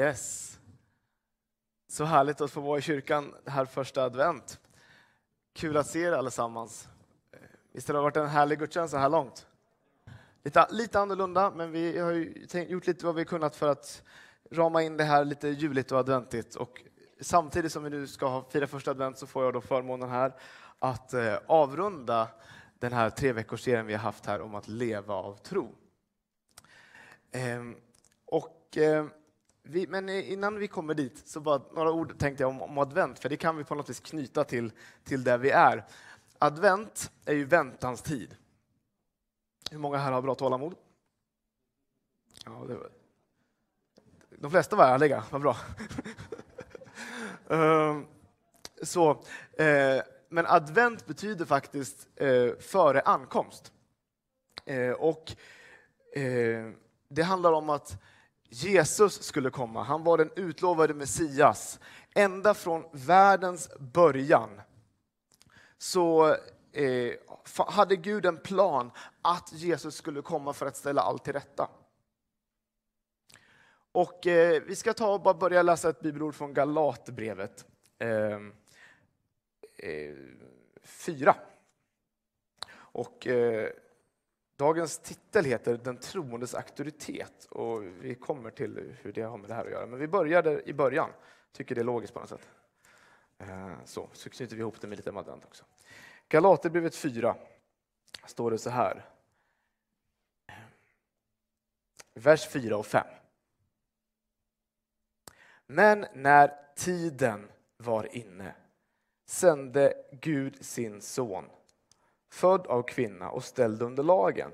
Yes. Så härligt att få vara i kyrkan här första advent. Kul att se er allesammans. Visst har det varit en härlig gudstjänst så här långt? Lite, lite annorlunda, men vi har gjort lite vad vi kunnat för att rama in det här lite juligt och adventigt. Och samtidigt som vi nu ska fira första advent så får jag då förmånen här att eh, avrunda den här tre veckors serien vi har haft här om att leva av tro. Ehm, och ehm, vi, men innan vi kommer dit, så bara några ord tänkte jag om, om, advent, för det kan vi på något vis knyta till, till där vi är. Advent är ju väntans tid. Hur många här har bra tålamod? Ja, det var... De flesta var ärliga, vad bra. Ehm, så, eh, men advent betyder faktiskt eh, före ankomst. Eh, och eh, det handlar om att Jesus skulle komma. Han var den utlovade Messias. Ända från världens början så eh, hade Gud en plan att Jesus skulle komma för att ställa allt till rätta. Och eh, Vi ska ta och bara börja läsa ett bibelord från Galaterbrevet eh, 4. Eh, och eh, Dagens titel heter Den troendes auktoritet och vi kommer till hur det har med det här att göra. Men vi började i början, tycker det är logiskt på något sätt. Eh, så, så knyter vi ihop det med lite advent också. Galaterbrevet 4 står det så här. Vers 4 och 5. Men när tiden var inne sände Gud sin son född av kvinna och ställd under lagen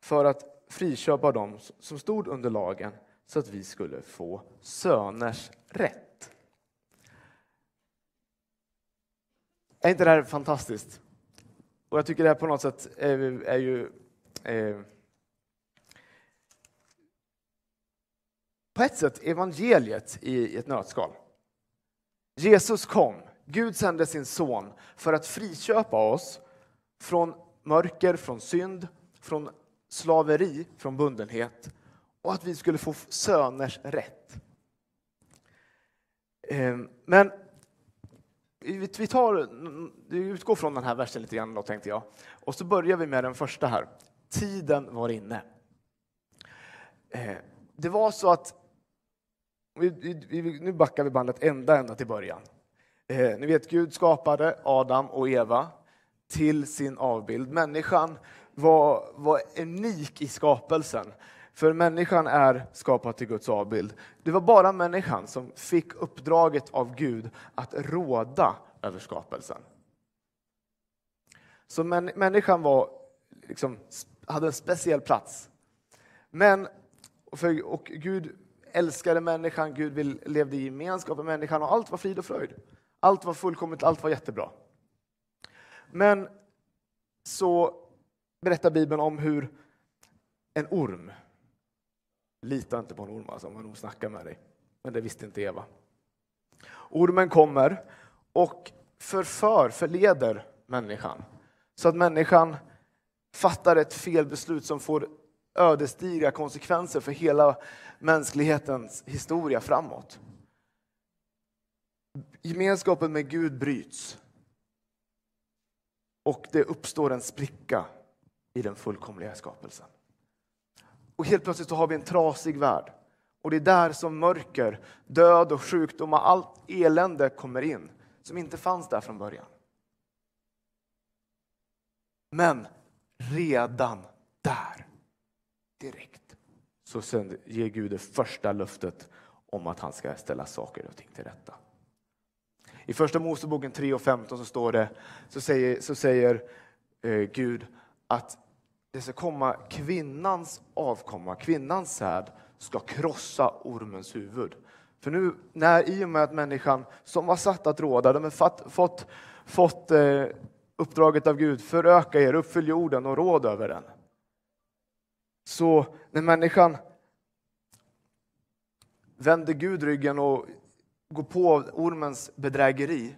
för att friköpa dem som stod under lagen så att vi skulle få söners rätt. Är inte det här fantastiskt? Och jag tycker det här på något sätt är, är ju eh, på ett sätt evangeliet i ett nötskal. Jesus kom, Gud sände sin son för att friköpa oss från mörker, från synd, från slaveri, från bundenhet och att vi skulle få söners rätt. Ehm, men vi tar, vi utgår från den här versen lite grann då, tänkte jag. Och så börjar vi med den första här. Tiden var inne. Ehm, det var så att, nu backar vi bandet ända, ända till början. Ehm, ni vet, Gud skapade Adam och Eva till sin avbild. Människan var, var unik i skapelsen. För människan är skapad till Guds avbild. Det var bara människan som fick uppdraget av Gud att råda över skapelsen. Så människan var, liksom, hade en speciell plats. Men, för, och Gud älskade människan, Gud levde i gemenskap med människan och allt var frid och fröjd. Allt var fullkomligt, allt var jättebra. Men så berättar Bibeln om hur en orm, lita inte på en orm alltså, om man snackar med dig, men det visste inte Eva. Ormen kommer och förför, förleder människan så att människan fattar ett felbeslut som får ödesdigra konsekvenser för hela mänsklighetens historia framåt. Gemenskapen med Gud bryts och det uppstår en spricka i den fullkomliga skapelsen. Och helt plötsligt så har vi en trasig värld. Och det är där som mörker, död och sjukdom och allt elände kommer in, som inte fanns där från början. Men redan där, direkt, så ger Gud det första löftet om att han ska ställa saker och ting till rätta. I första Moseboken 3 och 15 så står det, så säger, så säger eh, Gud att det ska komma kvinnans avkomma, kvinnans säd ska krossa ormens huvud. För nu, när, i och med att människan som var satt att råda, de har fått, fått, fått eh, uppdraget av Gud, föröka er, uppfyll jorden och råd över den. Så när människan vänder Gud ryggen och går på ormens bedrägeri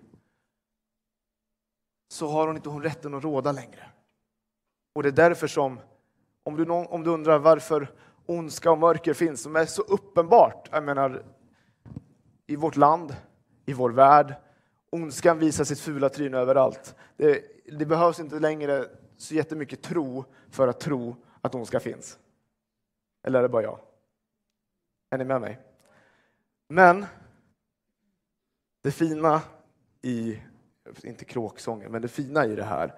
så har hon inte hon rätten att råda längre. Och det är därför som, om du, om du undrar varför ondska och mörker finns, som är så uppenbart. Jag menar, i vårt land, i vår värld. Ondskan visar sitt fula tryne överallt. Det, det behövs inte längre så jättemycket tro för att tro att ondska finns. Eller är det bara jag? Är ni med mig? Men det fina i, inte kråksången, men det fina i det här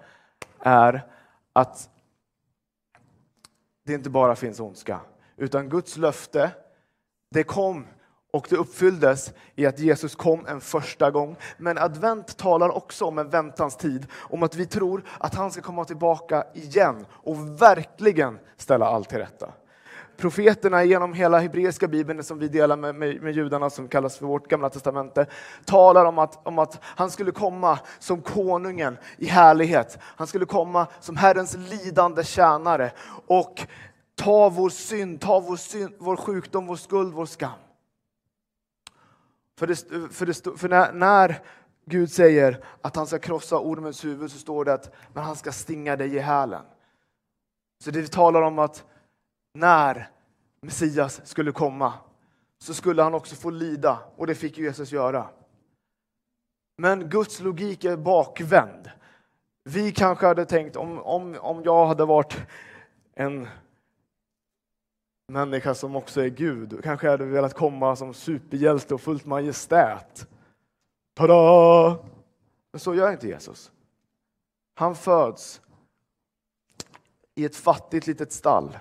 är att det inte bara finns ondska, utan Guds löfte, det kom och det uppfylldes i att Jesus kom en första gång. Men advent talar också om en väntans tid, om att vi tror att han ska komma tillbaka igen och verkligen ställa allt till rätta. Profeterna genom hela hebreiska bibeln som vi delar med, med, med, judarna, som kallas för vårt gamla testamente, talar om att, om att han skulle komma som konungen i härlighet. Han skulle komma som Herrens lidande tjänare och ta vår synd, ta vår, synd, vår sjukdom, vår skuld, vår skam. För, det, för, det, för när, när, Gud säger att han ska krossa ormens huvud så står det att men han ska stinga dig i hälen. Så det talar om att när Messias skulle komma så skulle han också få lida och det fick Jesus göra. Men Guds logik är bakvänd. Vi kanske hade tänkt om, om, om jag hade varit en människa som också är Gud. Kanske hade velat komma som superhjälte och fullt majestät. Tada! Men så gör inte Jesus. Han föds i ett fattigt litet stall.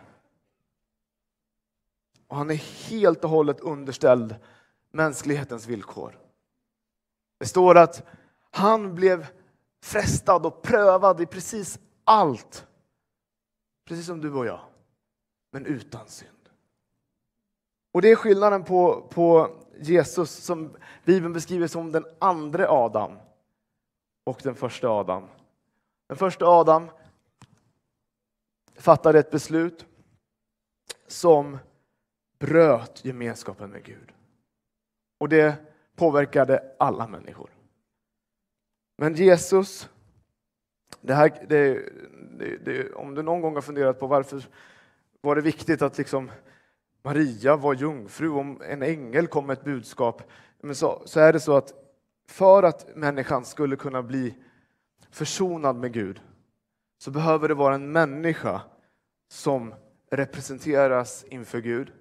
Och han är helt och hållet underställd mänsklighetens villkor. Det står att han blev frestad och prövad i precis allt. Precis som du och jag, men utan synd. Och det är skillnaden på, på Jesus som Bibeln beskriver som den andra Adam och den första Adam. Den första Adam fattade ett beslut som bröt gemenskapen med Gud. Och det påverkade alla människor. Men Jesus, det här, det, det, om du någon gång har funderat på varför var det viktigt att liksom Maria var jungfru, om en ängel kom med ett budskap, men så, så är det så att för att människan skulle kunna bli försonad med Gud så behöver det vara en människa som representeras inför Gud.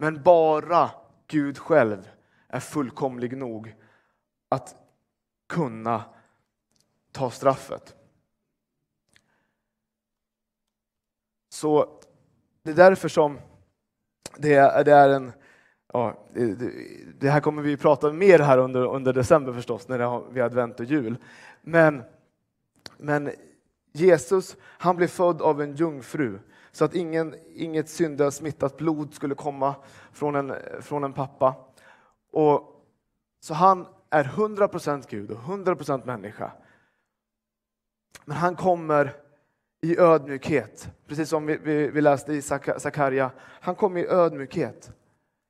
Men bara Gud själv är fullkomlig nog att kunna ta straffet. Så det är därför som det är, det är en... Ja, det, det, här kommer vi prata mer här under, under december förstås, när har, vi har advent och jul. Men, men Jesus, han blev född av en jungfru så att ingen, inget syndasmittat blod skulle komma från en, från en pappa. Och, så han är 100% Gud och 100% människa. Men han kommer i ödmjukhet, precis som vi, vi, vi läste i Sakarja. Han kommer i ödmjukhet,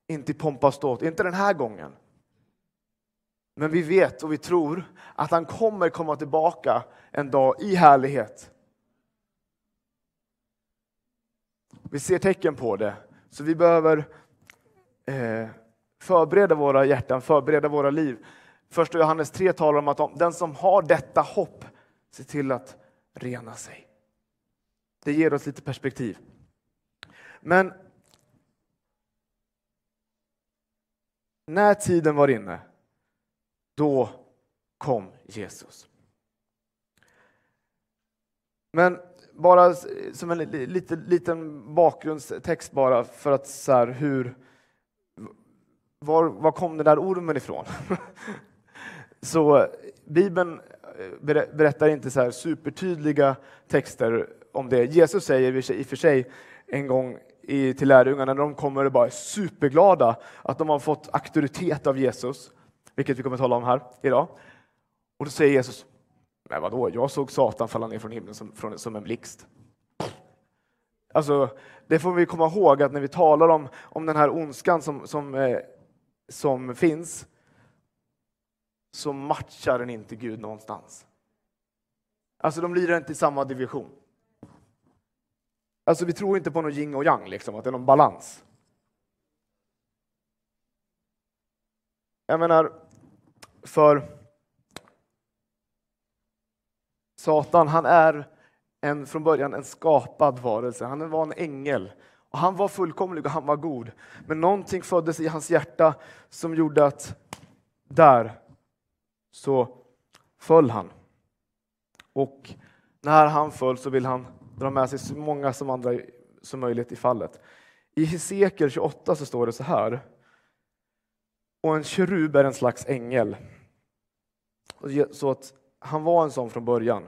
inte i pompa och ståt, inte den här gången. Men vi vet och vi tror att han kommer komma tillbaka en dag i härlighet. Vi ser tecken på det, så vi behöver eh, förbereda våra hjärtan, förbereda våra liv. Första Johannes 3 talar om att den som har detta hopp ser till att rena sig. Det ger oss lite perspektiv. Men när tiden var inne, då kom Jesus. Men bara som en liten, liten bakgrundstext bara för att så här, hur var, var kom den där ormen ifrån? så Bibeln eh, berättar inte så här supertydliga texter om det. Jesus säger i och för sig en gång till lärjungarna när de kommer och bara är superglada att de har fått auktoritet av Jesus, vilket vi kommer att tala om här idag. Och då säger Jesus, men vadå, jag såg Satan falla ner från himlen som, från, som en blixt. Alltså, det får vi komma ihåg att när vi talar om, om den här ondskan som, som, eh, som finns, så matchar den inte Gud någonstans. Alltså de lirar inte i samma division. Alltså vi tror inte på någon yin och yang, liksom, att det är någon balans. Jag menar, för Satan, han är en, från början en skapad varelse. Han var en ängel. Och han var fullkomlig och han var god. Men någonting föddes i hans hjärta som gjorde att där så föll han. Och när han föll så vill han dra med sig så många som andra som möjligt i fallet. I Hesekiel 28 så står det så här. Och en kerub är en slags ängel. Så att han var en sån från början.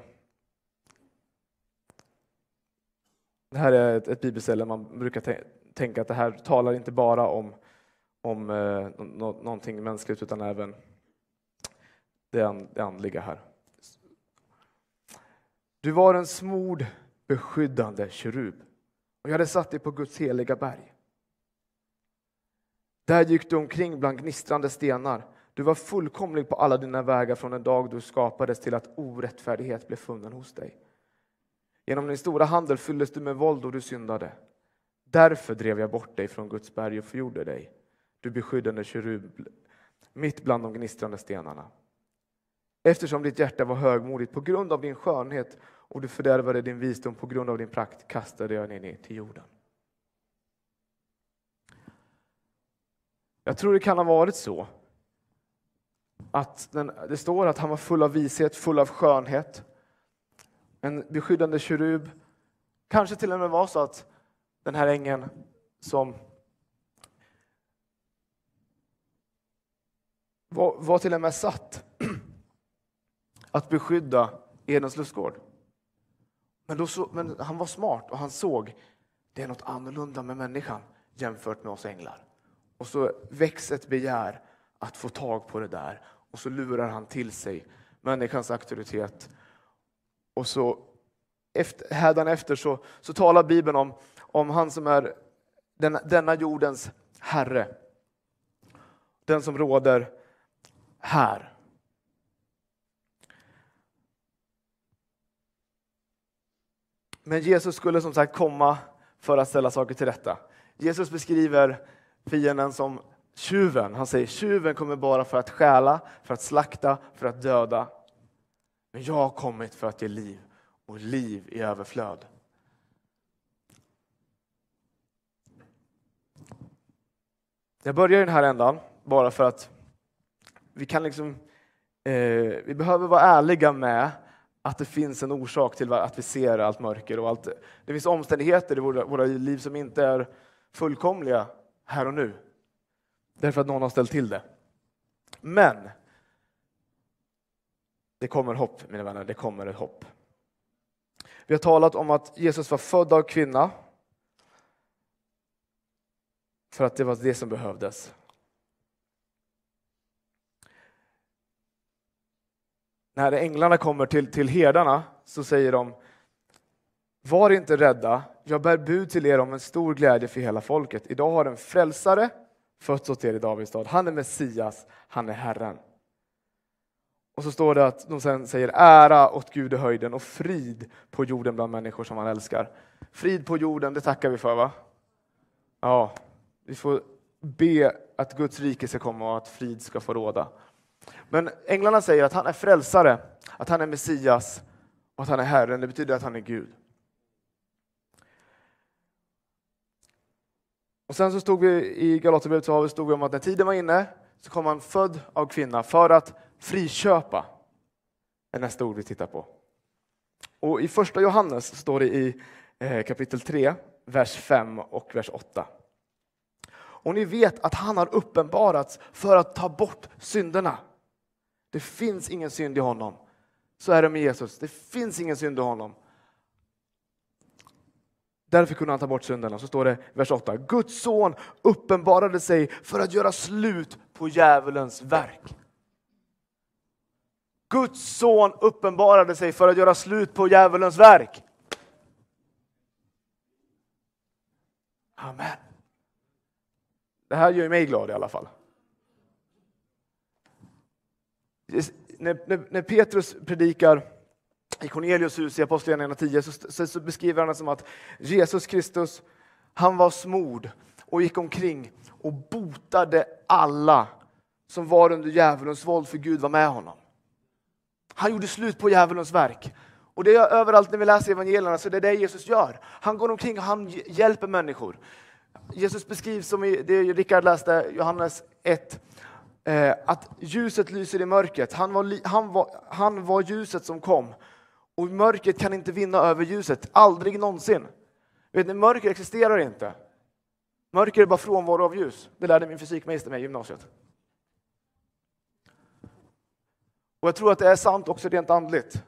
Det här är ett, ett bibelställe man brukar tänka att det här talar inte bara om, om eh, no någonting mänskligt utan även det, det andliga här. Du var en smord beskyddande kerub och jag hade satt dig på Guds heliga berg. Där gick du omkring bland gnistrande stenar. Du var fullkomlig på alla dina vägar från den dag du skapades till att orättfärdighet blev funnen hos dig. Genom din stora handel fylldes du med våld och du syndade. Därför drev jag bort dig från Guds berg och förgjorde dig, du beskyddande kerub, mitt bland de gnistrande stenarna. Eftersom ditt hjärta var högmodigt på grund av din skönhet och du fördärvade din visdom på grund av din prakt kastade jag dig ner till jorden. Jag tror det kan ha varit så att den, det står att han var full av vishet, full av skönhet. En beskyddande kerub. Kanske till och med var så att den här ängeln som var, var till och med satt att beskydda Edens lustgård. Men, då så, men han var smart och han såg det är något annorlunda med människan jämfört med oss änglar. Och så väcks ett begär att få tag på det där och så lurar han till sig människans auktoritet. Och så efter, hädanefter så, så talar Bibeln om, om han som är den, denna jordens herre. Den som råder här. Men Jesus skulle som sagt komma för att ställa saker till rätta. Jesus beskriver fienden som tjuven. Han säger tjuven kommer bara för att stjäla, för att slakta, för att döda. Men jag har kommit för att ge liv och liv i överflöd. Jag börjar i den här ändan bara för att vi kan liksom, eh, vi behöver vara ärliga med att det finns en orsak till att vi ser allt mörker och allt. Det finns omständigheter i våra, våra liv som inte är fullkomliga här och nu. Därför att någon har ställt till det. Men det kommer hopp, mina vänner. Det kommer ett hopp. Vi har talat om att Jesus var född av kvinna för att det var det som behövdes. När änglarna kommer till, till herdarna så säger de Var inte rädda, jag bär bud till er om en stor glädje för hela folket. Idag har en frälsare fötts åt er i Davids stad. Han är Messias, han är Herren. Och så står det att de sen säger ära åt Gud i höjden och frid på jorden bland människor som han älskar. Frid på jorden, det tackar vi för va? Ja, vi får be att Guds rike ska komma och att frid ska få råda. Men änglarna säger att han är frälsare, att han är Messias och att han är Herren. Det betyder att han är Gud. Och sen så stod vi i Galaterbrevet så stod vi om att när tiden var inne så kom han född av kvinna för att friköpa. Det är nästa ord vi tittar på. Och i första Johannes står det i eh, kapitel 3, vers 5 och vers 8. Och ni vet att han har uppenbarats för att ta bort synderna. Det finns ingen synd i honom. Så är det med Jesus. Det finns ingen synd i honom. Därför kunde han ta bort synderna. Så står det vers 8. Guds son uppenbarade sig för att göra slut på djävulens verk. Guds son uppenbarade sig för att göra slut på djävulens verk. Amen. Det här gör mig glad i alla fall. När, när, när Petrus predikar i Cornelius hus i Apostlagärningarna 10 så, så, så, beskriver han det som att Jesus Kristus, han var smord och gick omkring och botade alla som var under djävulens våld för Gud var med honom. Han gjorde slut på djävulens verk. Och det är överallt när vi läser evangelierna så det är det Jesus gör. Han går omkring och han hjälper människor. Jesus beskrivs som i det Rickard läste, Johannes 1, eh, att ljuset lyser i mörkret. Han var, han, var, han var ljuset som kom. Och mörkret kan inte vinna över ljuset, aldrig någonsin. Vet ni, mörker existerar inte. Mörker är bara frånvaro av ljus. Det lärde min fysikmästare mig i gymnasiet. Och jag tror att det är sant också rent andligt.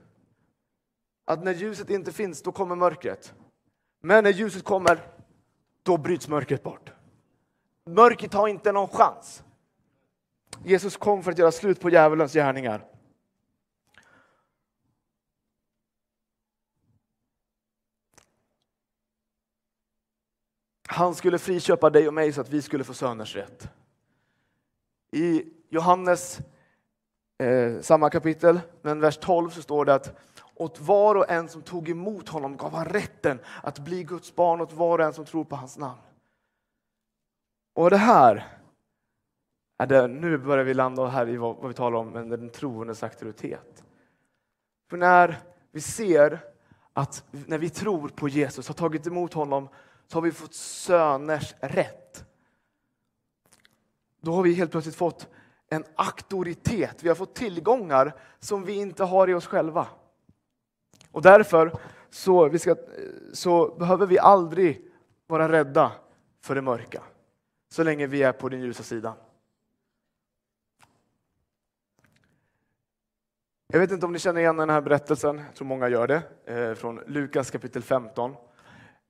Att när ljuset inte finns, då kommer mörkret. Men när ljuset kommer, då bryts mörkret bort. Mörkret har inte någon chans. Jesus kom för att göra slut på djävulens gärningar. Han skulle friköpa dig och mig så att vi skulle få söners rätt. I Johannes eh, samma kapitel, men vers 12 så står det att åt var och en som tog emot honom gav han rätten att bli Guds barn åt var och en som tror på hans namn. Och det här, är det, nu börjar vi landa här i vad, vad vi talar om, men den troendes auktoritet. För när vi ser att när vi tror på Jesus, har tagit emot honom, så har vi fått söners rätt. Då har vi helt plötsligt fått en auktoritet. Vi har fått tillgångar som vi inte har i oss själva. Och därför så, vi ska, så behöver vi aldrig vara rädda för det mörka. Så länge vi är på den ljusa sidan. Jag vet inte om ni känner igen den här berättelsen, jag tror många gör det, eh, från Lukas kapitel 15.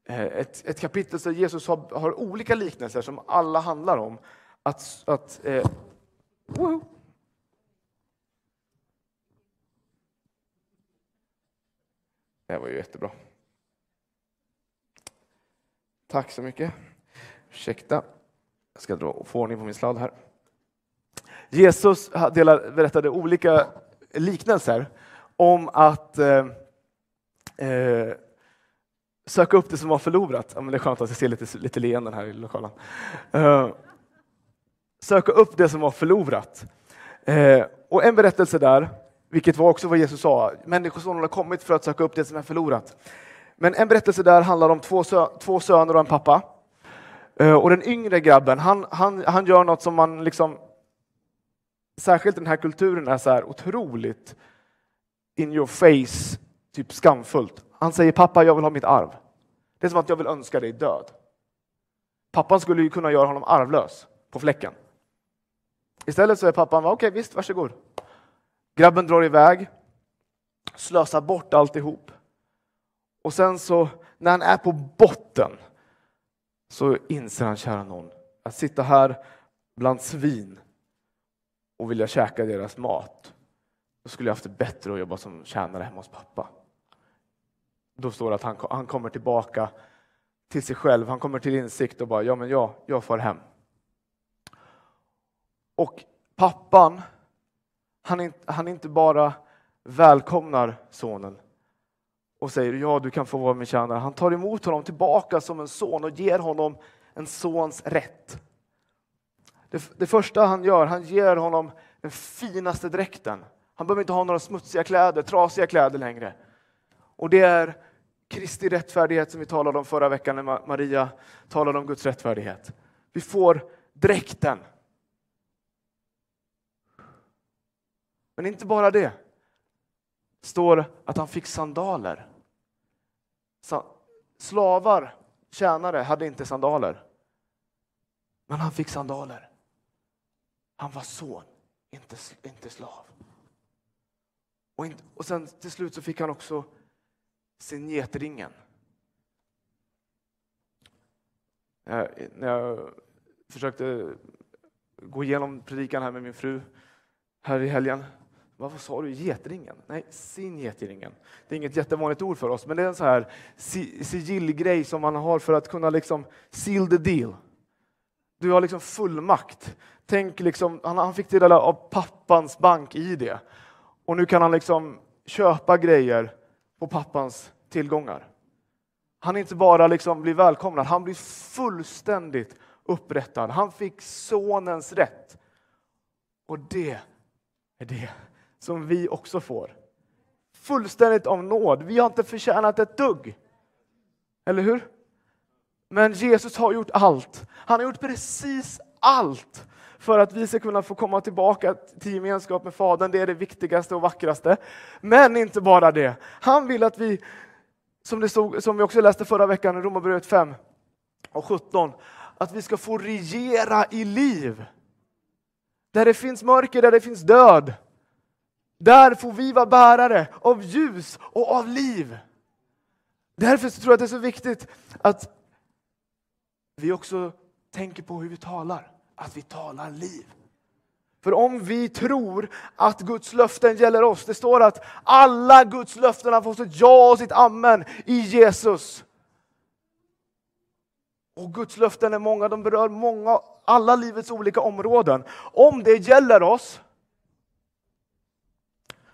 Eh, ett, ett kapitel där Jesus har, har, olika liknelser som alla handlar om att, att eh, Wow. Det var ju jättebra. Tack så mycket. Ursäkta. Jag ska dra, få ordning på min sladd här. Jesus berättade olika liknelser om att eh, eh, söka upp det som var förlorat. Ja, men det är skönt att jag ser lite, lite leenden här i lokalen. Eh, söka upp det som var förlorat. Eh, och en berättelse där, vilket var också vad Jesus sa, Människosonen har kommit för att söka upp det som är förlorat. Men en berättelse där handlar om två, sö två söner och en pappa. Eh, och den yngre grabben, han, han, han gör något som man liksom, särskilt den här kulturen är så här otroligt in your face, typ skamfullt. Han säger pappa, jag vill ha mitt arv. Det är som att jag vill önska dig död. Pappan skulle ju kunna göra honom arvlös på fläcken. Istället så är pappan, okej okay, visst, varsågod. Grabben drar iväg, slösar bort alltihop. Och sen så, när han är på botten, så inser han, kära någon, att sitta här bland svin och vilja käka deras mat, då skulle jag haft det bättre att jobba som tjänare hemma hos pappa. Då står det att han, han kommer tillbaka till sig själv, han kommer till insikt och bara, ja men jag, jag far hem. Och pappan, han, han inte bara välkomnar sonen och säger ja, du kan få vara min tjänare. Han tar emot honom tillbaka som en son och ger honom en sons rätt. Det, det första han gör, han ger honom den finaste dräkten. Han behöver inte ha några smutsiga kläder, trasiga kläder längre. Och det är Kristi rättfärdighet som vi talade om förra veckan när Maria talade om Guds rättfärdighet. Vi får dräkten Men inte bara det. Det står att han fick sandaler. Slavar, tjänare, hade inte sandaler. Men han fick sandaler. Han var son, inte, inte slav. Och, in, och sen till slut så fick han också sin getringen. när jag försökte gå igenom predikan här med min fru här i helgen vad sa du? Getringen? Nej, sin getringen. Det är inget jättevanligt ord för oss, men det är en så här sigillgrej som man har för att kunna liksom seal the deal. Du har liksom fullmakt. Tänk liksom, han, han fick det av pappans bank-id. Och nu kan han liksom köpa grejer och pappans tillgångar. Han inte bara liksom blir välkomnad, han blir fullständigt upprättad. Han fick sonens rätt. Och det är det som vi också får. Fullständigt av nåd. Vi har inte förtjänat ett dugg. Eller hur? Men Jesus har gjort allt. Han har gjort precis allt för att vi ska kunna få komma tillbaka till gemenskap med Fadern. Det är det viktigaste och vackraste. Men inte bara det. Han vill att vi, som, det stod, som vi också läste förra veckan i Romarbrevet 5 och 17, att vi ska få regera i liv. Där det finns mörker, där det finns död. Där får vi vara bärare av ljus och av liv. Därför tror jag att det är så viktigt att vi också tänker på hur vi talar. Att vi talar liv. För om vi tror att Guds löften gäller oss, det står att alla Guds löften har fått sitt ja och sitt amen i Jesus. Och Guds löften är många, de berör många, alla livets olika områden. Om det gäller oss,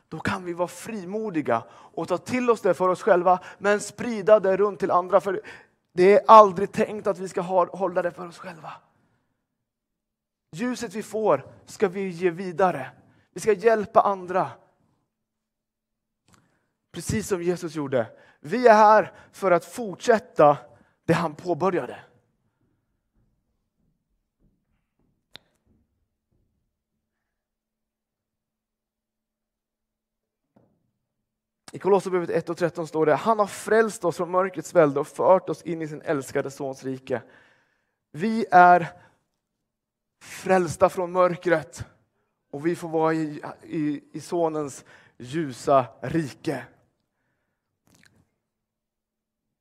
då kan vi vara frimodiga och ta till oss det för oss själva, men sprida det runt till andra. För det är aldrig tänkt att vi ska hålla det för oss själva. Ljuset vi får ska vi ge vidare. Vi ska hjälpa andra. Precis som Jesus gjorde. Vi är här för att fortsätta det han påbörjade. I Kolosserbrevet 1 och 13 står det, han har frälst oss från mörkrets välde och fört oss in i sin älskade sons rike. Vi är frälsta från mörkret och vi får vara i, i, i sonens ljusa rike.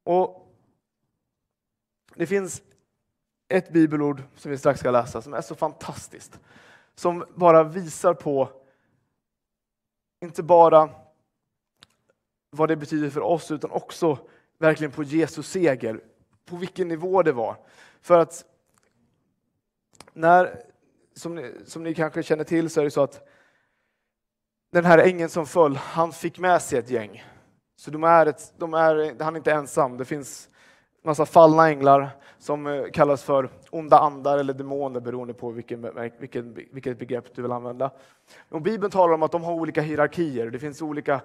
Och Det finns ett bibelord som vi strax ska läsa som är så fantastiskt. Som bara visar på, inte bara vad det betyder för oss, utan också verkligen på Jesus seger. På vilken nivå det var. För att när, som ni, som ni kanske känner till så är det så att den här ängeln som föll, han fick med sig ett gäng. Så de är ett, de är, han är inte ensam. Det finns massa fallna änglar som eh, kallas för onda andar eller demoner beroende på vilken, vilken, vilket begrepp du vill använda. Och Bibeln talar om att de har olika hierarkier. Det finns olika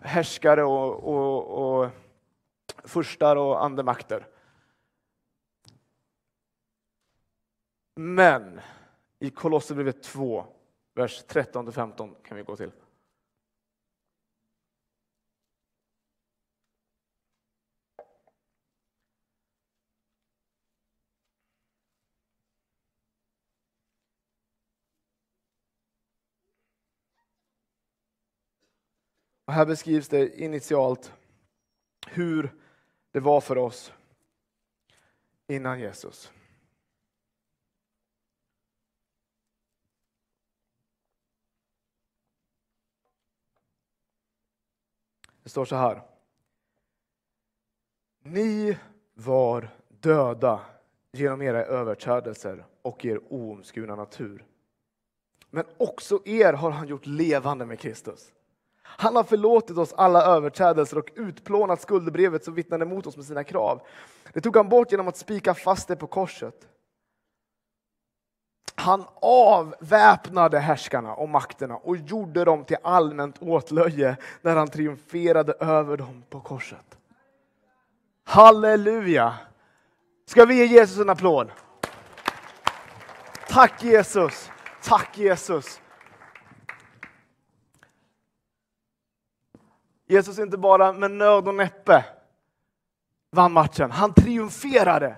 härskare och, och, och furstar och andemakter. Men i Kolosserbrevet 2, vers 13-15 kan vi gå till. Och här beskrivs det initialt hur det var för oss innan Jesus. Det står så här. Ni var döda genom era överträdelser och er oomskurna natur. Men också er har han gjort levande med Kristus. Han har förlåtit oss alla överträdelser och utplånat skuldebrevet som vittnade mot oss med sina krav. Det tog han bort genom att spika fast det på korset. Han avväpnade härskarna och makterna och gjorde dem till allmänt åtlöje när han triumferade över dem på korset. Halleluja! Ska vi ge Jesus en applåd? Tack Jesus! Tack Jesus! Jesus inte bara med nöd och näppe vann matchen, han triumferade.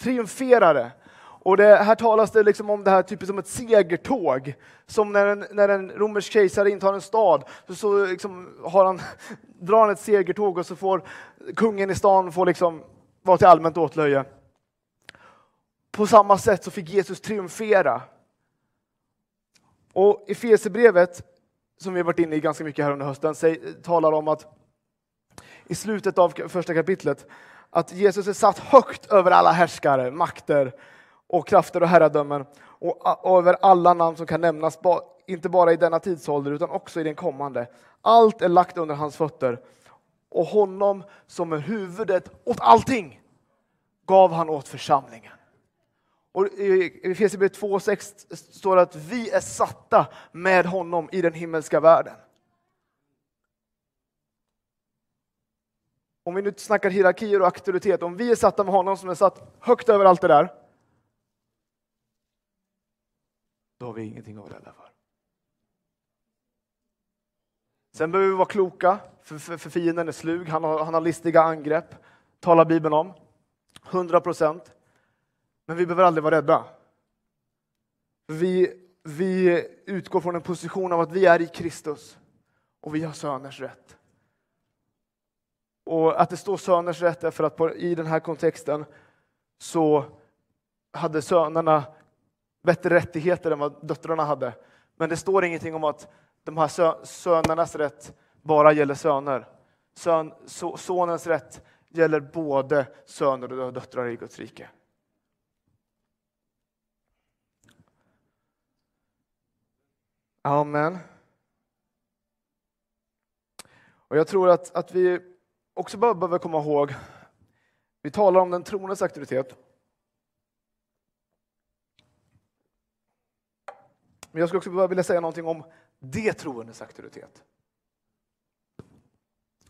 Triumferade. Och det, här talas det liksom om det här typiskt som ett segertåg. Som när en, när en romersk kejsare intar en stad, så, så liksom har han, drar han ett segertåg och så får kungen i stan får liksom vara till allmänt åtlöje. På samma sätt så fick Jesus triumfera. Och i Efesierbrevet, som vi har varit inne i ganska mycket här under hösten, talar om att i slutet av första kapitlet, att Jesus är satt högt över alla härskare, makter, och krafter och herradömen och över alla namn som kan nämnas, inte bara i denna tidsålder utan också i den kommande. Allt är lagt under hans fötter och honom som är huvudet åt allting gav han åt församlingen. Och I Efesierbrevet 2.6 står det att vi är satta med honom i den himmelska världen. Om vi nu snackar hierarkier och auktoritet, om vi är satta med honom som är satt högt över allt det där, då har vi ingenting att vara rädda för. Sen behöver vi vara kloka, för, för, för fienden är slug, han har, han har listiga angrepp, talar Bibeln om. 100 procent. Men vi behöver aldrig vara rädda. Vi, vi utgår från en position av att vi är i Kristus och vi har söners rätt. Och att det står söners rätt är för att på, i den här kontexten så hade sönerna bättre rättigheter än vad döttrarna hade. Men det står ingenting om att de här sö sönernas rätt bara gäller söner. Sön, so, sonens rätt gäller både söner och döttrar i Guds rike. Amen. Och jag tror att, att vi också behöver komma ihåg, vi talar om den troendes auktoritet. Men jag skulle också vilja säga någonting om det troendes auktoritet.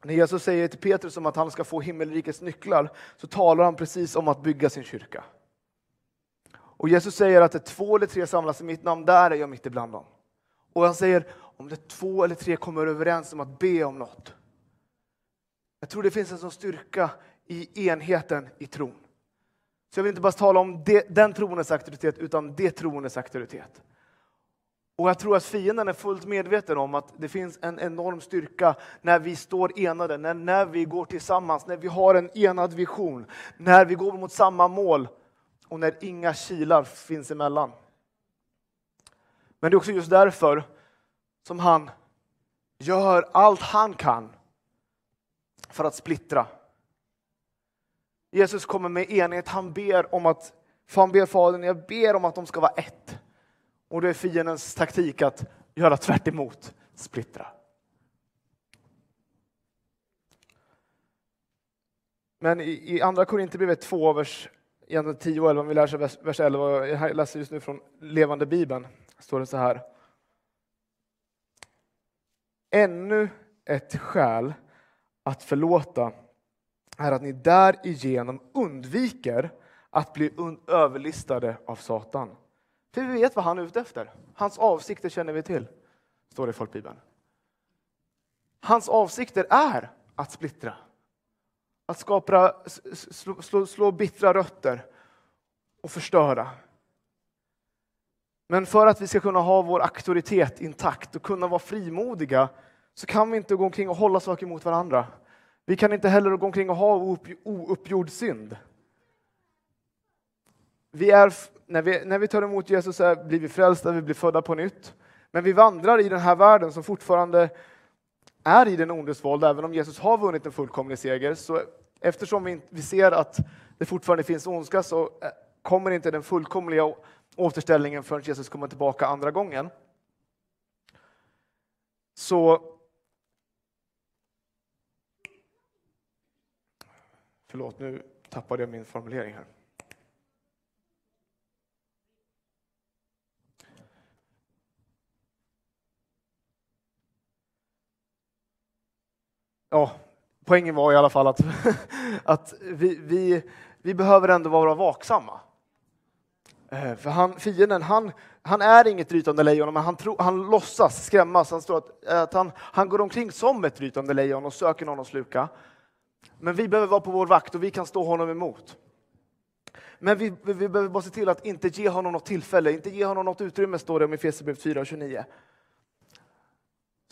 När Jesus säger till Petrus om att han ska få himmelrikets nycklar så talar han precis om att bygga sin kyrka. Och Jesus säger att det två eller tre samlas i mitt namn, där är jag mitt ibland dem. Och han säger om det två eller tre kommer överens om att be om något. Jag tror det finns en sån styrka i enheten i tron. Så jag vill inte bara tala om det, den troendes auktoritet, utan det troendes auktoritet. Och jag tror att fienden är fullt medveten om att det finns en enorm styrka när vi står enade, när, när vi går tillsammans, när vi har en enad vision, när vi går mot samma mål och när inga kilar finns emellan. Men det är också just därför som han gör allt han kan för att splittra. Jesus kommer med enhet, han ber om att, han ber Fadern, jag ber om att de ska vara ett. Och det är fiendens taktik att göra tvärt emot, splittra. Men i, i andra Korinthierbrevet 2, vers 10 och 11, om vi läser vers, vers 11, jag läser just nu från Levande Bibeln, står det så här. Ännu ett skäl att förlåta är att ni därigenom undviker att bli överlistade av Satan. För vi vet vad han är ute efter. Hans avsikter känner vi till, står det i Folkbibeln. Hans avsikter är att splittra. Att skapa, slå, slå, slå bittra rötter och förstöra. Men för att vi ska kunna ha vår auktoritet intakt och kunna vara frimodiga så kan vi inte gå omkring och hålla saker mot varandra. Vi kan inte heller gå omkring och ha ouppgjord synd. Vi är, när, vi, när vi tar emot Jesus så blir vi frälsta, vi blir födda på nytt. Men vi vandrar i den här världen som fortfarande är i den ondes våld, även om Jesus har vunnit en fullkomlig seger. Så eftersom vi, vi ser att det fortfarande finns ondska så eh, kommer inte den fullkomliga återställningen förrän Jesus kommer tillbaka andra gången. Så Förlåt, nu tappade jag min formulering här. Ja, poängen var i alla fall att, att vi, vi, vi behöver ändå vara vaksamma. Eh, för han, fienden, han, han är inget rytande lejon, men han, tro, han låtsas skrämmas. Han, står att, eh, att han, han går omkring som ett rytande lejon och söker någon att sluka. Men vi behöver vara på vår vakt och vi kan stå honom emot. Men vi, vi behöver bara se till att inte ge honom något tillfälle, inte ge honom något utrymme, står det om Efesierbrevet 4 och 29.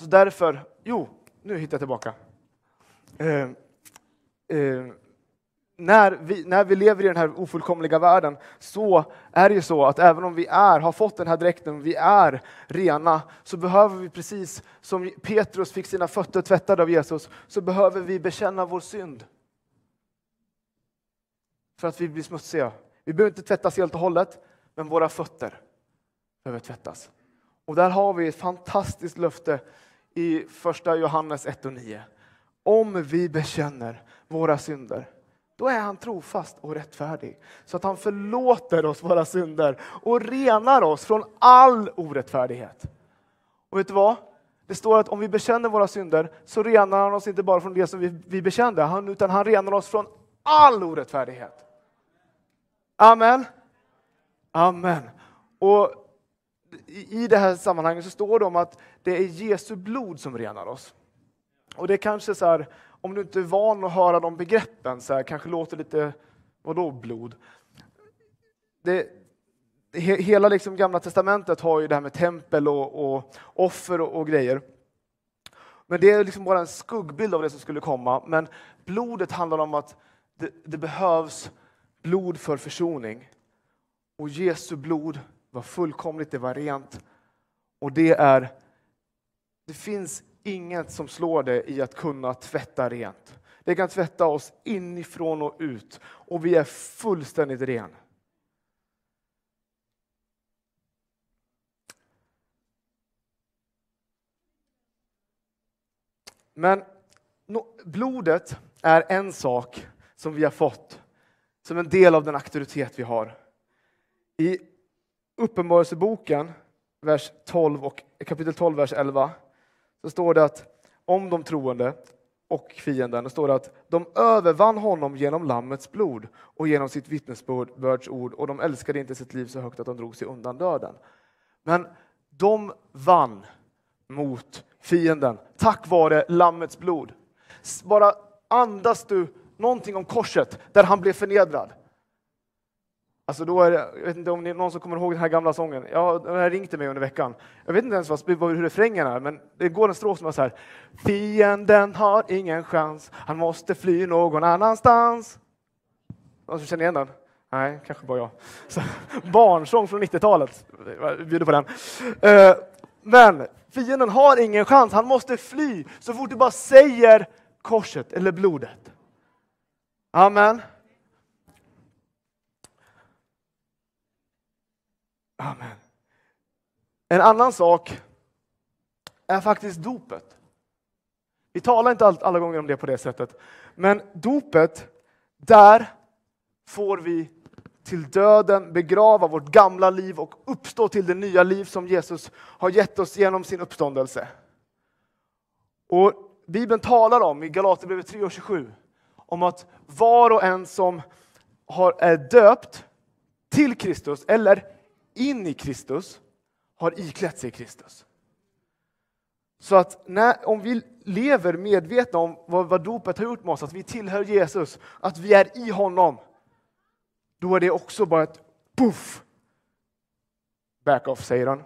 Så därför, jo, nu hittar jag tillbaka. Eh, eh, när vi, när vi lever i den här ofullkomliga världen så är det ju så att även om vi är, har fått den här dräkten, vi är rena, så behöver vi precis som Petrus fick sina fötter tvättade av Jesus, så behöver vi bekänna vår synd. För att vi blir smutsiga. Vi behöver inte tvättas helt och hållet, men våra fötter behöver tvättas. Och där har vi ett fantastiskt löfte i första Johannes 1 och 9. Om vi bekänner våra synder då är han trofast och rättfärdig. Så att han förlåter oss våra synder och renar oss från all orättfärdighet. Och vet du vad? Det står att om vi bekänner våra synder så renar han oss inte bara från det som vi, vi bekände, utan han renar oss från all orättfärdighet. Amen. Amen. Och i det här sammanhanget så står det om att det är Jesu blod som renar oss. Och det är kanske så här, om du inte är van att höra de begreppen, så här, kanske låter lite, vadå blod? Det, hela liksom Gamla Testamentet har ju det här med tempel och, och offer och, och, grejer. Men det är liksom bara en skuggbild av det som skulle komma. Men blodet handlar om att det, det behövs blod för försoning. Och Jesu blod var fullkomligt, det var rent. Och det är, det finns inget som slår det i att kunna tvätta rent. Det kan tvätta oss inifrån och ut och vi är fullständigt ren. Men blodet är en sak som vi har fått som en del av den auktoritet vi har. I Uppenbarelseboken, vers 12 och, kapitel 12, vers 11, så står det att om de troende och fienden, det står det att de övervann honom genom Lammets blod och genom sitt vittnesbörds ord och de älskade inte sitt liv så högt att de drog sig undan döden. Men de vann mot fienden tack vare Lammets blod. Bara andas du någonting om korset där han blev förnedrad. Alltså då är det, jag vet inte om det är någon som kommer ihåg den här gamla sången. Ja, den har ringt till mig under veckan. Jag vet inte ens vad, hur refrängen är, men det går en strof som är så här. Fienden har ingen chans, han måste fly någon annanstans. Någon som känner igen den? Nej, kanske bara jag. Så, barnsång från 90-talet. Jag bjuder på den. Eh, men fienden har ingen chans, han måste fly så fort du bara säger korset eller blodet. Amen. Amen. En annan sak är faktiskt dopet. Vi talar inte alla gånger om det på det sättet, men dopet, där får vi till döden begrava vårt gamla liv och uppstå till det nya liv som Jesus har gett oss genom sin uppståndelse. Och Bibeln talar om i Galaterbrevet 3.27, om att var och en som har, är döpt till Kristus eller in i Kristus har iklätt sig Kristus. Så att när, om vi lever medvetna om vad, vad dopet har gjort med oss, att vi tillhör Jesus, att vi är i honom, då är det också bara ett puff. Back off, säger han.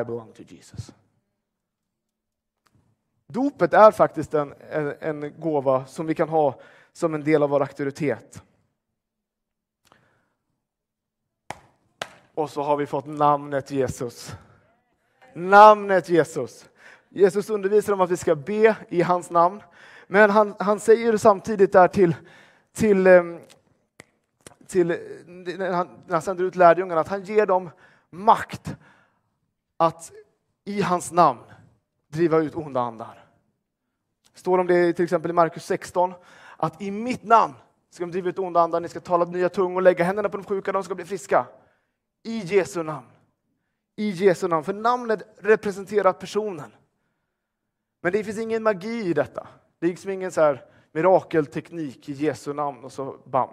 I belong to Jesus. Dopet är faktiskt en, en, en gåva som vi kan ha som en del av vår auktoritet. Och så har vi fått namnet Jesus. Namnet Jesus. Jesus undervisar om att vi ska be i hans namn. Men han, han säger samtidigt där till, till, eh, till när, han, när han sänder ut lärjungarna att han ger dem makt att i hans namn driva ut onda andar. står om det till exempel i Markus 16, att i mitt namn ska de driva ut onda andar, ni ska tala nya tungor, lägga händerna på de sjuka, de ska bli friska. I Jesu namn. I Jesu namn, för namnet representerar personen. Men det finns ingen magi i detta. Det är liksom ingen så här mirakelteknik i Jesu namn och så bam.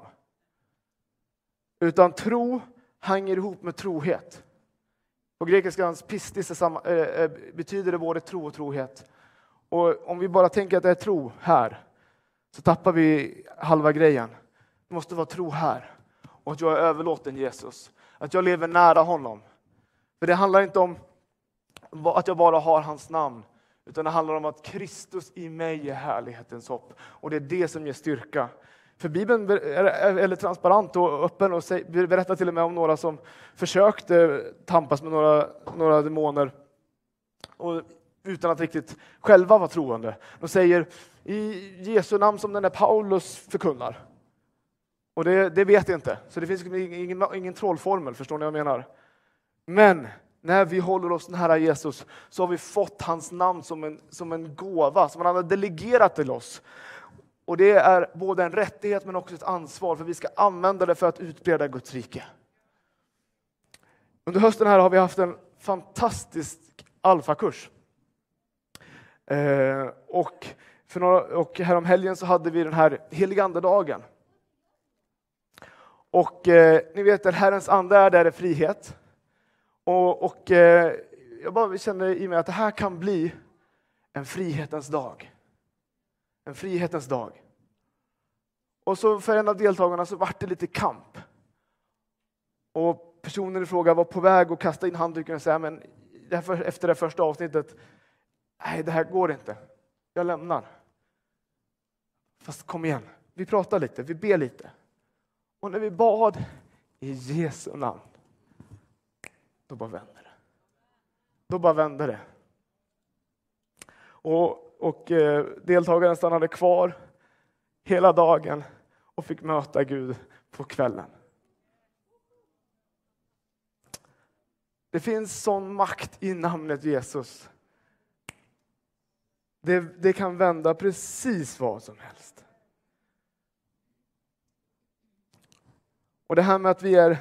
Utan tro hänger ihop med trohet. På grekiskans pistis äh, betyder det både tro och trohet. Och om vi bara tänker att det är tro här, så tappar vi halva grejen. Det måste vara tro här och att jag är överlåten Jesus. Att jag lever nära honom. För det handlar inte om att jag bara har hans namn, utan det handlar om att Kristus i mig är härlighetens hopp. Och det är det som ger styrka. För Bibeln är transparent och öppen och berättar till och med om några som försökte tampas med några, några demoner och utan att riktigt själva vara troende. De säger i Jesu namn som den där Paulus förkunnar. Och det, det vet jag inte, så det finns ingen, ingen trollformel, förstår ni vad jag menar? Men när vi håller oss nära Jesus så har vi fått hans namn som en, som en gåva, som han har delegerat till oss. Och det är både en rättighet men också ett ansvar, för vi ska använda det för att utbreda Guds rike. Under hösten här har vi haft en fantastisk alfakurs. Eh, och, för några, och härom helgen så hade vi den här heligandedagen. Och eh, ni vet, där Herrens ande är, där är frihet. Och, och eh, jag bara känner i mig att det här kan bli en frihetens dag. En frihetens dag. Och så för en av deltagarna så vart det lite kamp. Och personen i fråga var på väg att kasta in handduken och säga, men efter det första avsnittet, nej det här går inte. Jag lämnar. Fast kom igen, vi pratar lite, vi ber lite. Och när vi bad i Jesu namn, då bara vände det. Då bara vände det. Och, och eh, deltagaren stannade kvar hela dagen och fick möta Gud på kvällen. Det finns sån makt i namnet Jesus. Det, det kan vända precis vad som helst. Och det här med att vi är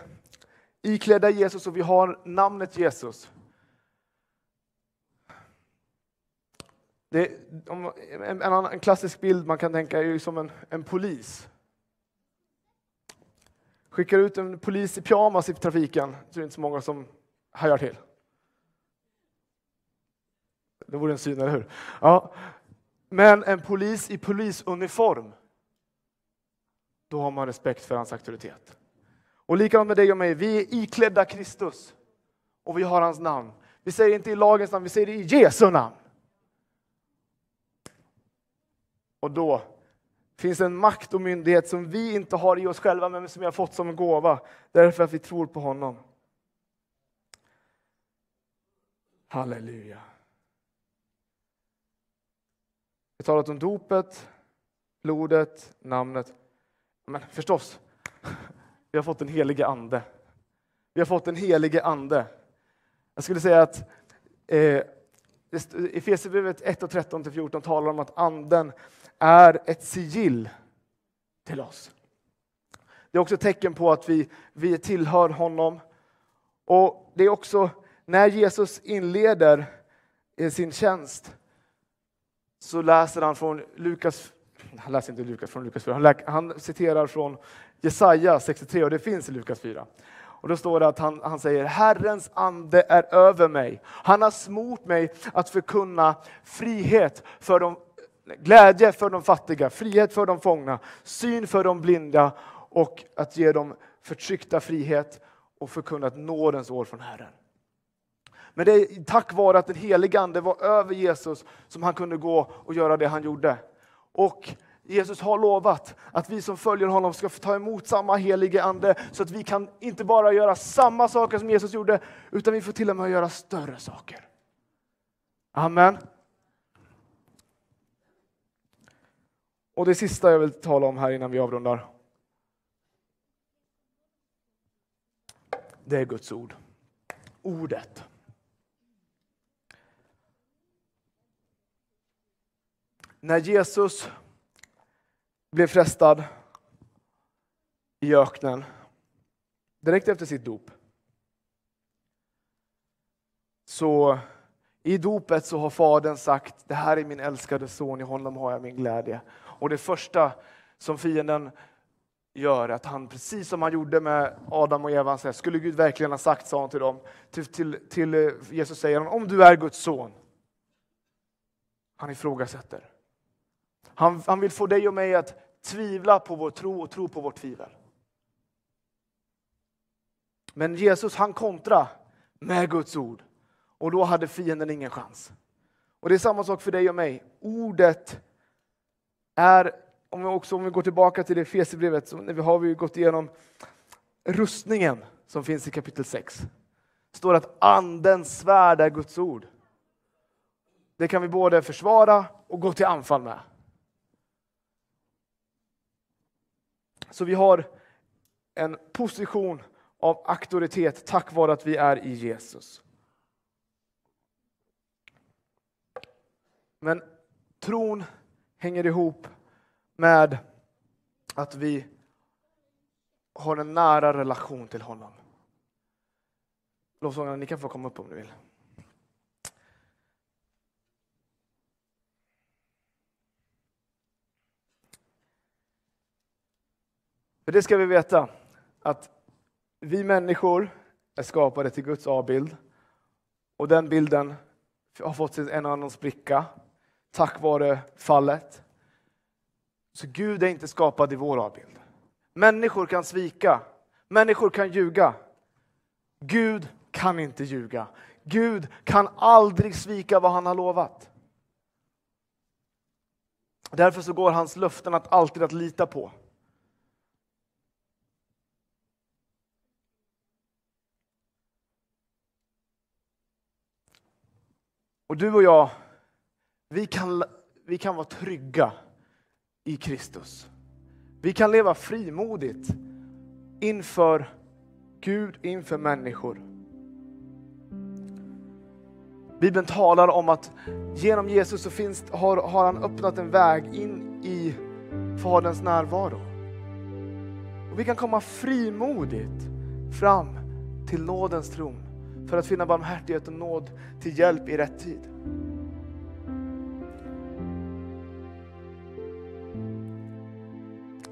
iklädda Jesus och vi har namnet Jesus. Det, en, en, en, klassisk bild man kan tänka är ju som en, en polis. Skickar ut en polis i pyjamas i trafiken, så är det inte så många som hajar till. Det vore en syn, eller hur? Ja. Men en polis i polisuniform, då har man respekt för hans auktoritet. Och likadant med dig och mig, vi är iklädda Kristus och vi har hans namn. Vi säger inte i lagens namn, vi säger det i Jesu namn. Och då finns en makt och myndighet som vi inte har i oss själva, men som vi har fått som en gåva, därför att vi tror på honom. Halleluja. Vi har talat om dopet, blodet, namnet. Men förstås, vi har fått den helige ande. Vi har fått den helige ande. Jag skulle säga att eh, Efesierbrevet 1 och 13-14 talar om att anden är ett sigill till oss. Det är också ett tecken på att vi, vi tillhör honom. Och Det är också när Jesus inleder eh, sin tjänst så läser han från Lukas, han läser inte Lukas från Lukas 4, han, han citerar från Jesaja 63 och det finns i Lukas 4. Och då står det att han, han säger Herrens ande är över mig. Han har smort mig att förkunna frihet för de, glädje för de fattiga, frihet för de fångna, syn för de blinda och att ge dem förtryckta frihet och förkunna ett nådens år från Herren. Men det är tack vare att den helige Ande var över Jesus som han kunde gå och göra det han gjorde. Och Jesus har lovat att vi som följer honom ska få ta emot samma helige Ande så att vi kan inte bara göra samma saker som Jesus gjorde utan vi får till och med göra större saker. Amen. Och det sista jag vill tala om här innan vi avrundar. Det är Guds ord. Ordet. När Jesus blev frestad i öknen direkt efter sitt dop. Så i dopet så har Fadern sagt, det här är min älskade son, i honom har jag min glädje. Och det första som fienden gör, att han precis som han gjorde med Adam och Eva, säger, skulle Gud verkligen ha sagt, sa han till dem, till, till, till eh, Jesus säger han, om du är Guds son. Han ifrågasätter. Han, han vill få dig och mig att tvivla på vår tro och tro på vårt tvivel. Men Jesus han kontra med Guds ord och då hade fienden ingen chans. Och Det är samma sak för dig och mig. Ordet är, om vi, också, om vi går tillbaka till det Efesierbrevet, så har vi gått igenom rustningen som finns i kapitel 6. Det står att andens svärd är Guds ord. Det kan vi både försvara och gå till anfall med. Så vi har en position av auktoritet tack vare att vi är i Jesus. Men tron hänger ihop med att vi har en nära relation till honom. Lovsångarna, ni kan få komma upp om ni vill. För det ska vi veta, att vi människor är skapade till Guds avbild. Och den bilden har fått en och annan spricka tack vare fallet. Så Gud är inte skapad i vår avbild. Människor kan svika, människor kan ljuga. Gud kan inte ljuga. Gud kan aldrig svika vad han har lovat. Därför så går hans löften att alltid att lita på. Och du och jag, vi kan, vi kan vara trygga i Kristus. Vi kan leva frimodigt inför Gud, inför människor. Bibeln talar om att genom Jesus så finns, har, har han öppnat en väg in i Faderns närvaro. Och vi kan komma frimodigt fram till nådens tron för att finna barmhärtighet och nåd till hjälp i rätt tid.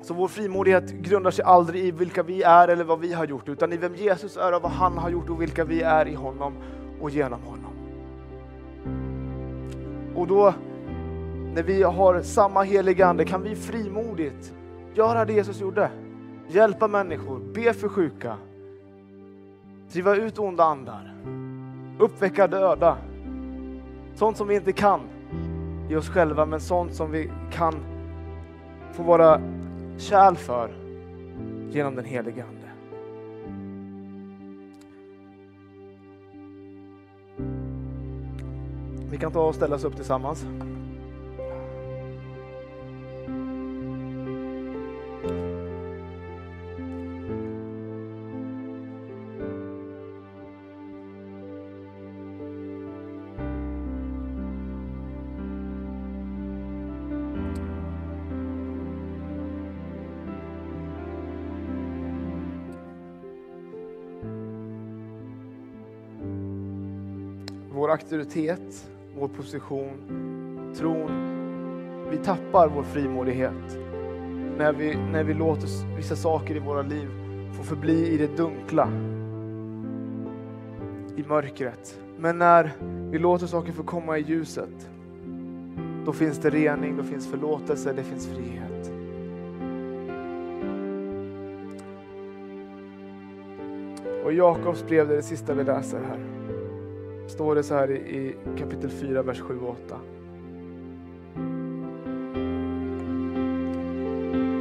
Så vår frimodighet grundar sig aldrig i vilka vi är eller vad vi har gjort, utan i vem Jesus är och vad han har gjort och vilka vi är i honom och genom honom. Och då, när vi har samma heliga Ande, kan vi frimodigt göra det Jesus gjorde. Hjälpa människor, be för sjuka, driva ut onda andar, uppväcka döda. Sånt som vi inte kan i oss själva, men sånt som vi kan få vara kärl för genom den helige Ande. Vi kan ta och ställa oss upp tillsammans. Vår auktoritet, vår position, tron. Vi tappar vår frimodighet när vi, när vi låter vissa saker i våra liv få förbli i det dunkla, i mörkret. Men när vi låter saker få komma i ljuset, då finns det rening, då finns förlåtelse, det finns frihet. Och Jakobs brev, det är det sista vi läser här, står det så här i kapitel 4, vers 7 och 8.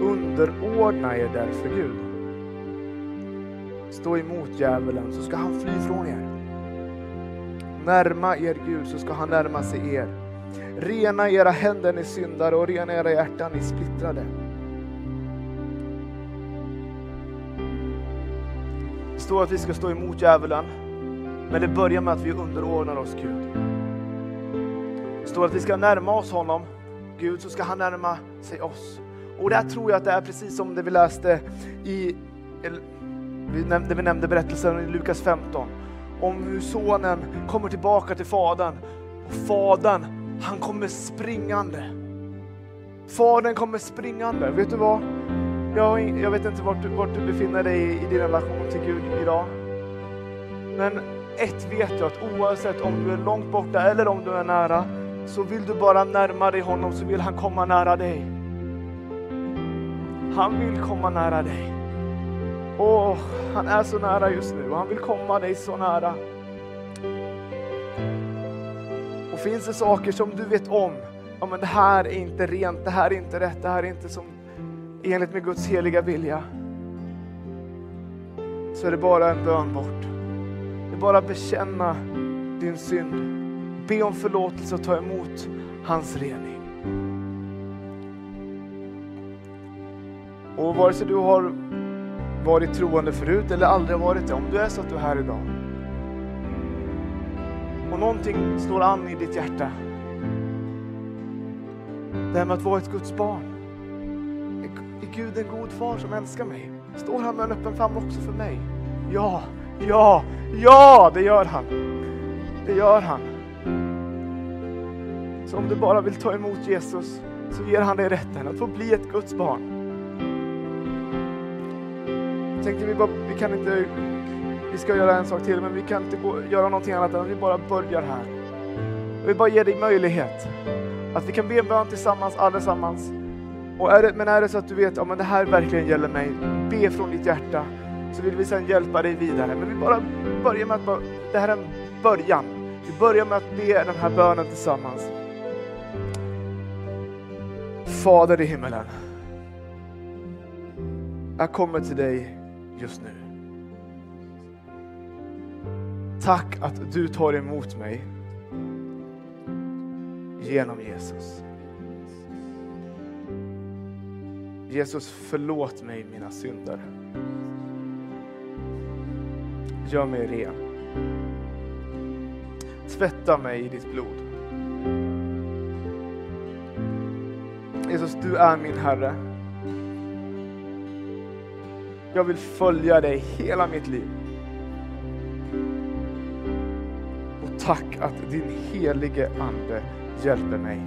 Underordna er därför Gud. Stå emot djävulen så ska han fly från er. Närma er Gud så ska han närma sig er. Rena era händer ni syndare och rena era hjärtan ni splittrade. Det står att vi ska stå emot djävulen, men det börjar med att vi underordnar oss Gud. Det står att vi ska närma oss honom, Gud, så ska han närma sig oss. Och där tror jag att det är precis som det vi läste i, det vi nämnde berättelsen i Lukas 15. Om hur sonen kommer tillbaka till fadern och fadern, han kommer springande. Fadern kommer springande. Vet du vad? Jag, jag vet inte vart du, vart du befinner dig i, i din relation till Gud idag. Men ett vet jag, att oavsett om du är långt borta eller om du är nära, så vill du bara närma dig honom så vill han komma nära dig. Han vill komma nära dig. Åh, han är så nära just nu och han vill komma dig så nära. Och finns det saker som du vet om, ja men det här är inte rent, det här är inte rätt, det här är inte som enligt med Guds heliga vilja. Så är det bara en bön bort. Bara bekänna din synd. Be om förlåtelse och ta emot hans rening. Och vare sig du har varit troende förut eller aldrig varit det, om du är så att du är här idag och någonting slår an i ditt hjärta. Det här med att vara ett Guds barn. är Gud en god far som älskar mig? Står han med en öppen famn också för mig? Ja, ja, ja, det gör han. Det gör han. Så om du bara vill ta emot Jesus så ger han dig rätten att få bli ett Guds barn. Jag tänkte vi, bara, vi kan inte, vi ska göra en sak till, men vi kan inte gå, göra någonting annat än att vi bara börjar här. Jag vill bara ge dig möjlighet att vi kan be en bön tillsammans, allesammans. Och är det, men är det så att du vet att men det här verkligen gäller mig, be från ditt hjärta så vill vi sedan hjälpa dig vidare. Men vi bara börjar med att bara, det här är en början. Vi börjar med att be den här bönen tillsammans. Fader i himmelen. Jag kommer till dig just nu. Tack att du tar emot mig genom Jesus. Jesus, förlåt mig mina synder. Gör mig ren. Tvätta mig i ditt blod. Jesus, du är min Herre. Jag vill följa dig hela mitt liv. Och tack att din helige Ande hjälper mig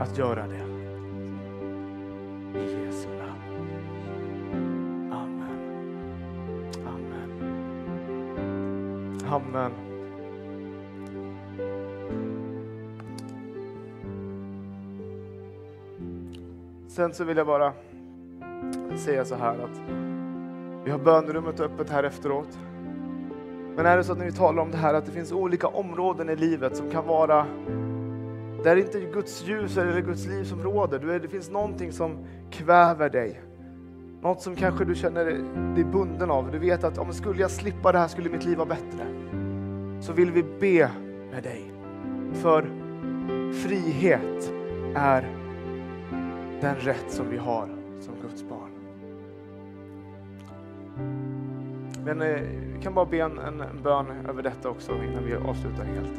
att göra det. Amen. Sen så vill jag bara säga så här att vi har bönrummet öppet här efteråt. Men är det så att när vi talar om det här att det finns olika områden i livet som kan vara där det inte är Guds ljus eller Guds liv som råder. Det finns någonting som kväver dig. Något som kanske du känner dig bunden av. Du vet att om skulle jag slippa det här skulle mitt liv vara bättre. Så vill vi be med dig. För frihet är den rätt som vi har som Guds barn. Men eh, vi kan bara be en, en, en bön över detta också innan vi avslutar helt.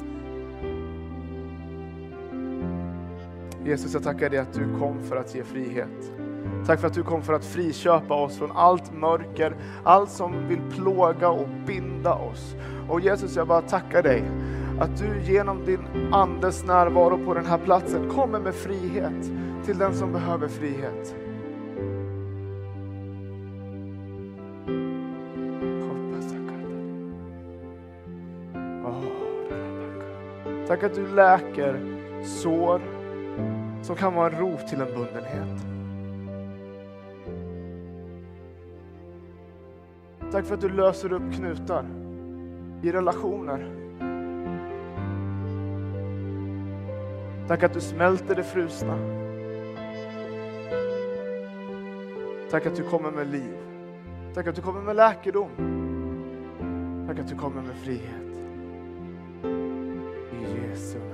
Jesus, jag tackar dig att du kom för att ge frihet. Tack för att du kom för att friköpa oss från allt mörker, allt som vill plåga och binda oss. Och Jesus, jag bara tackar dig att du genom din Andes närvaro på den här platsen kommer med frihet till den som behöver frihet. Tack att du läker sår som kan vara en rot till en bundenhet. Tack för att du löser upp knutar i relationer. Tack att du smälter det frusna. Tack att du kommer med liv. Tack att du kommer med läkedom. Tack att du kommer med frihet. I Jesu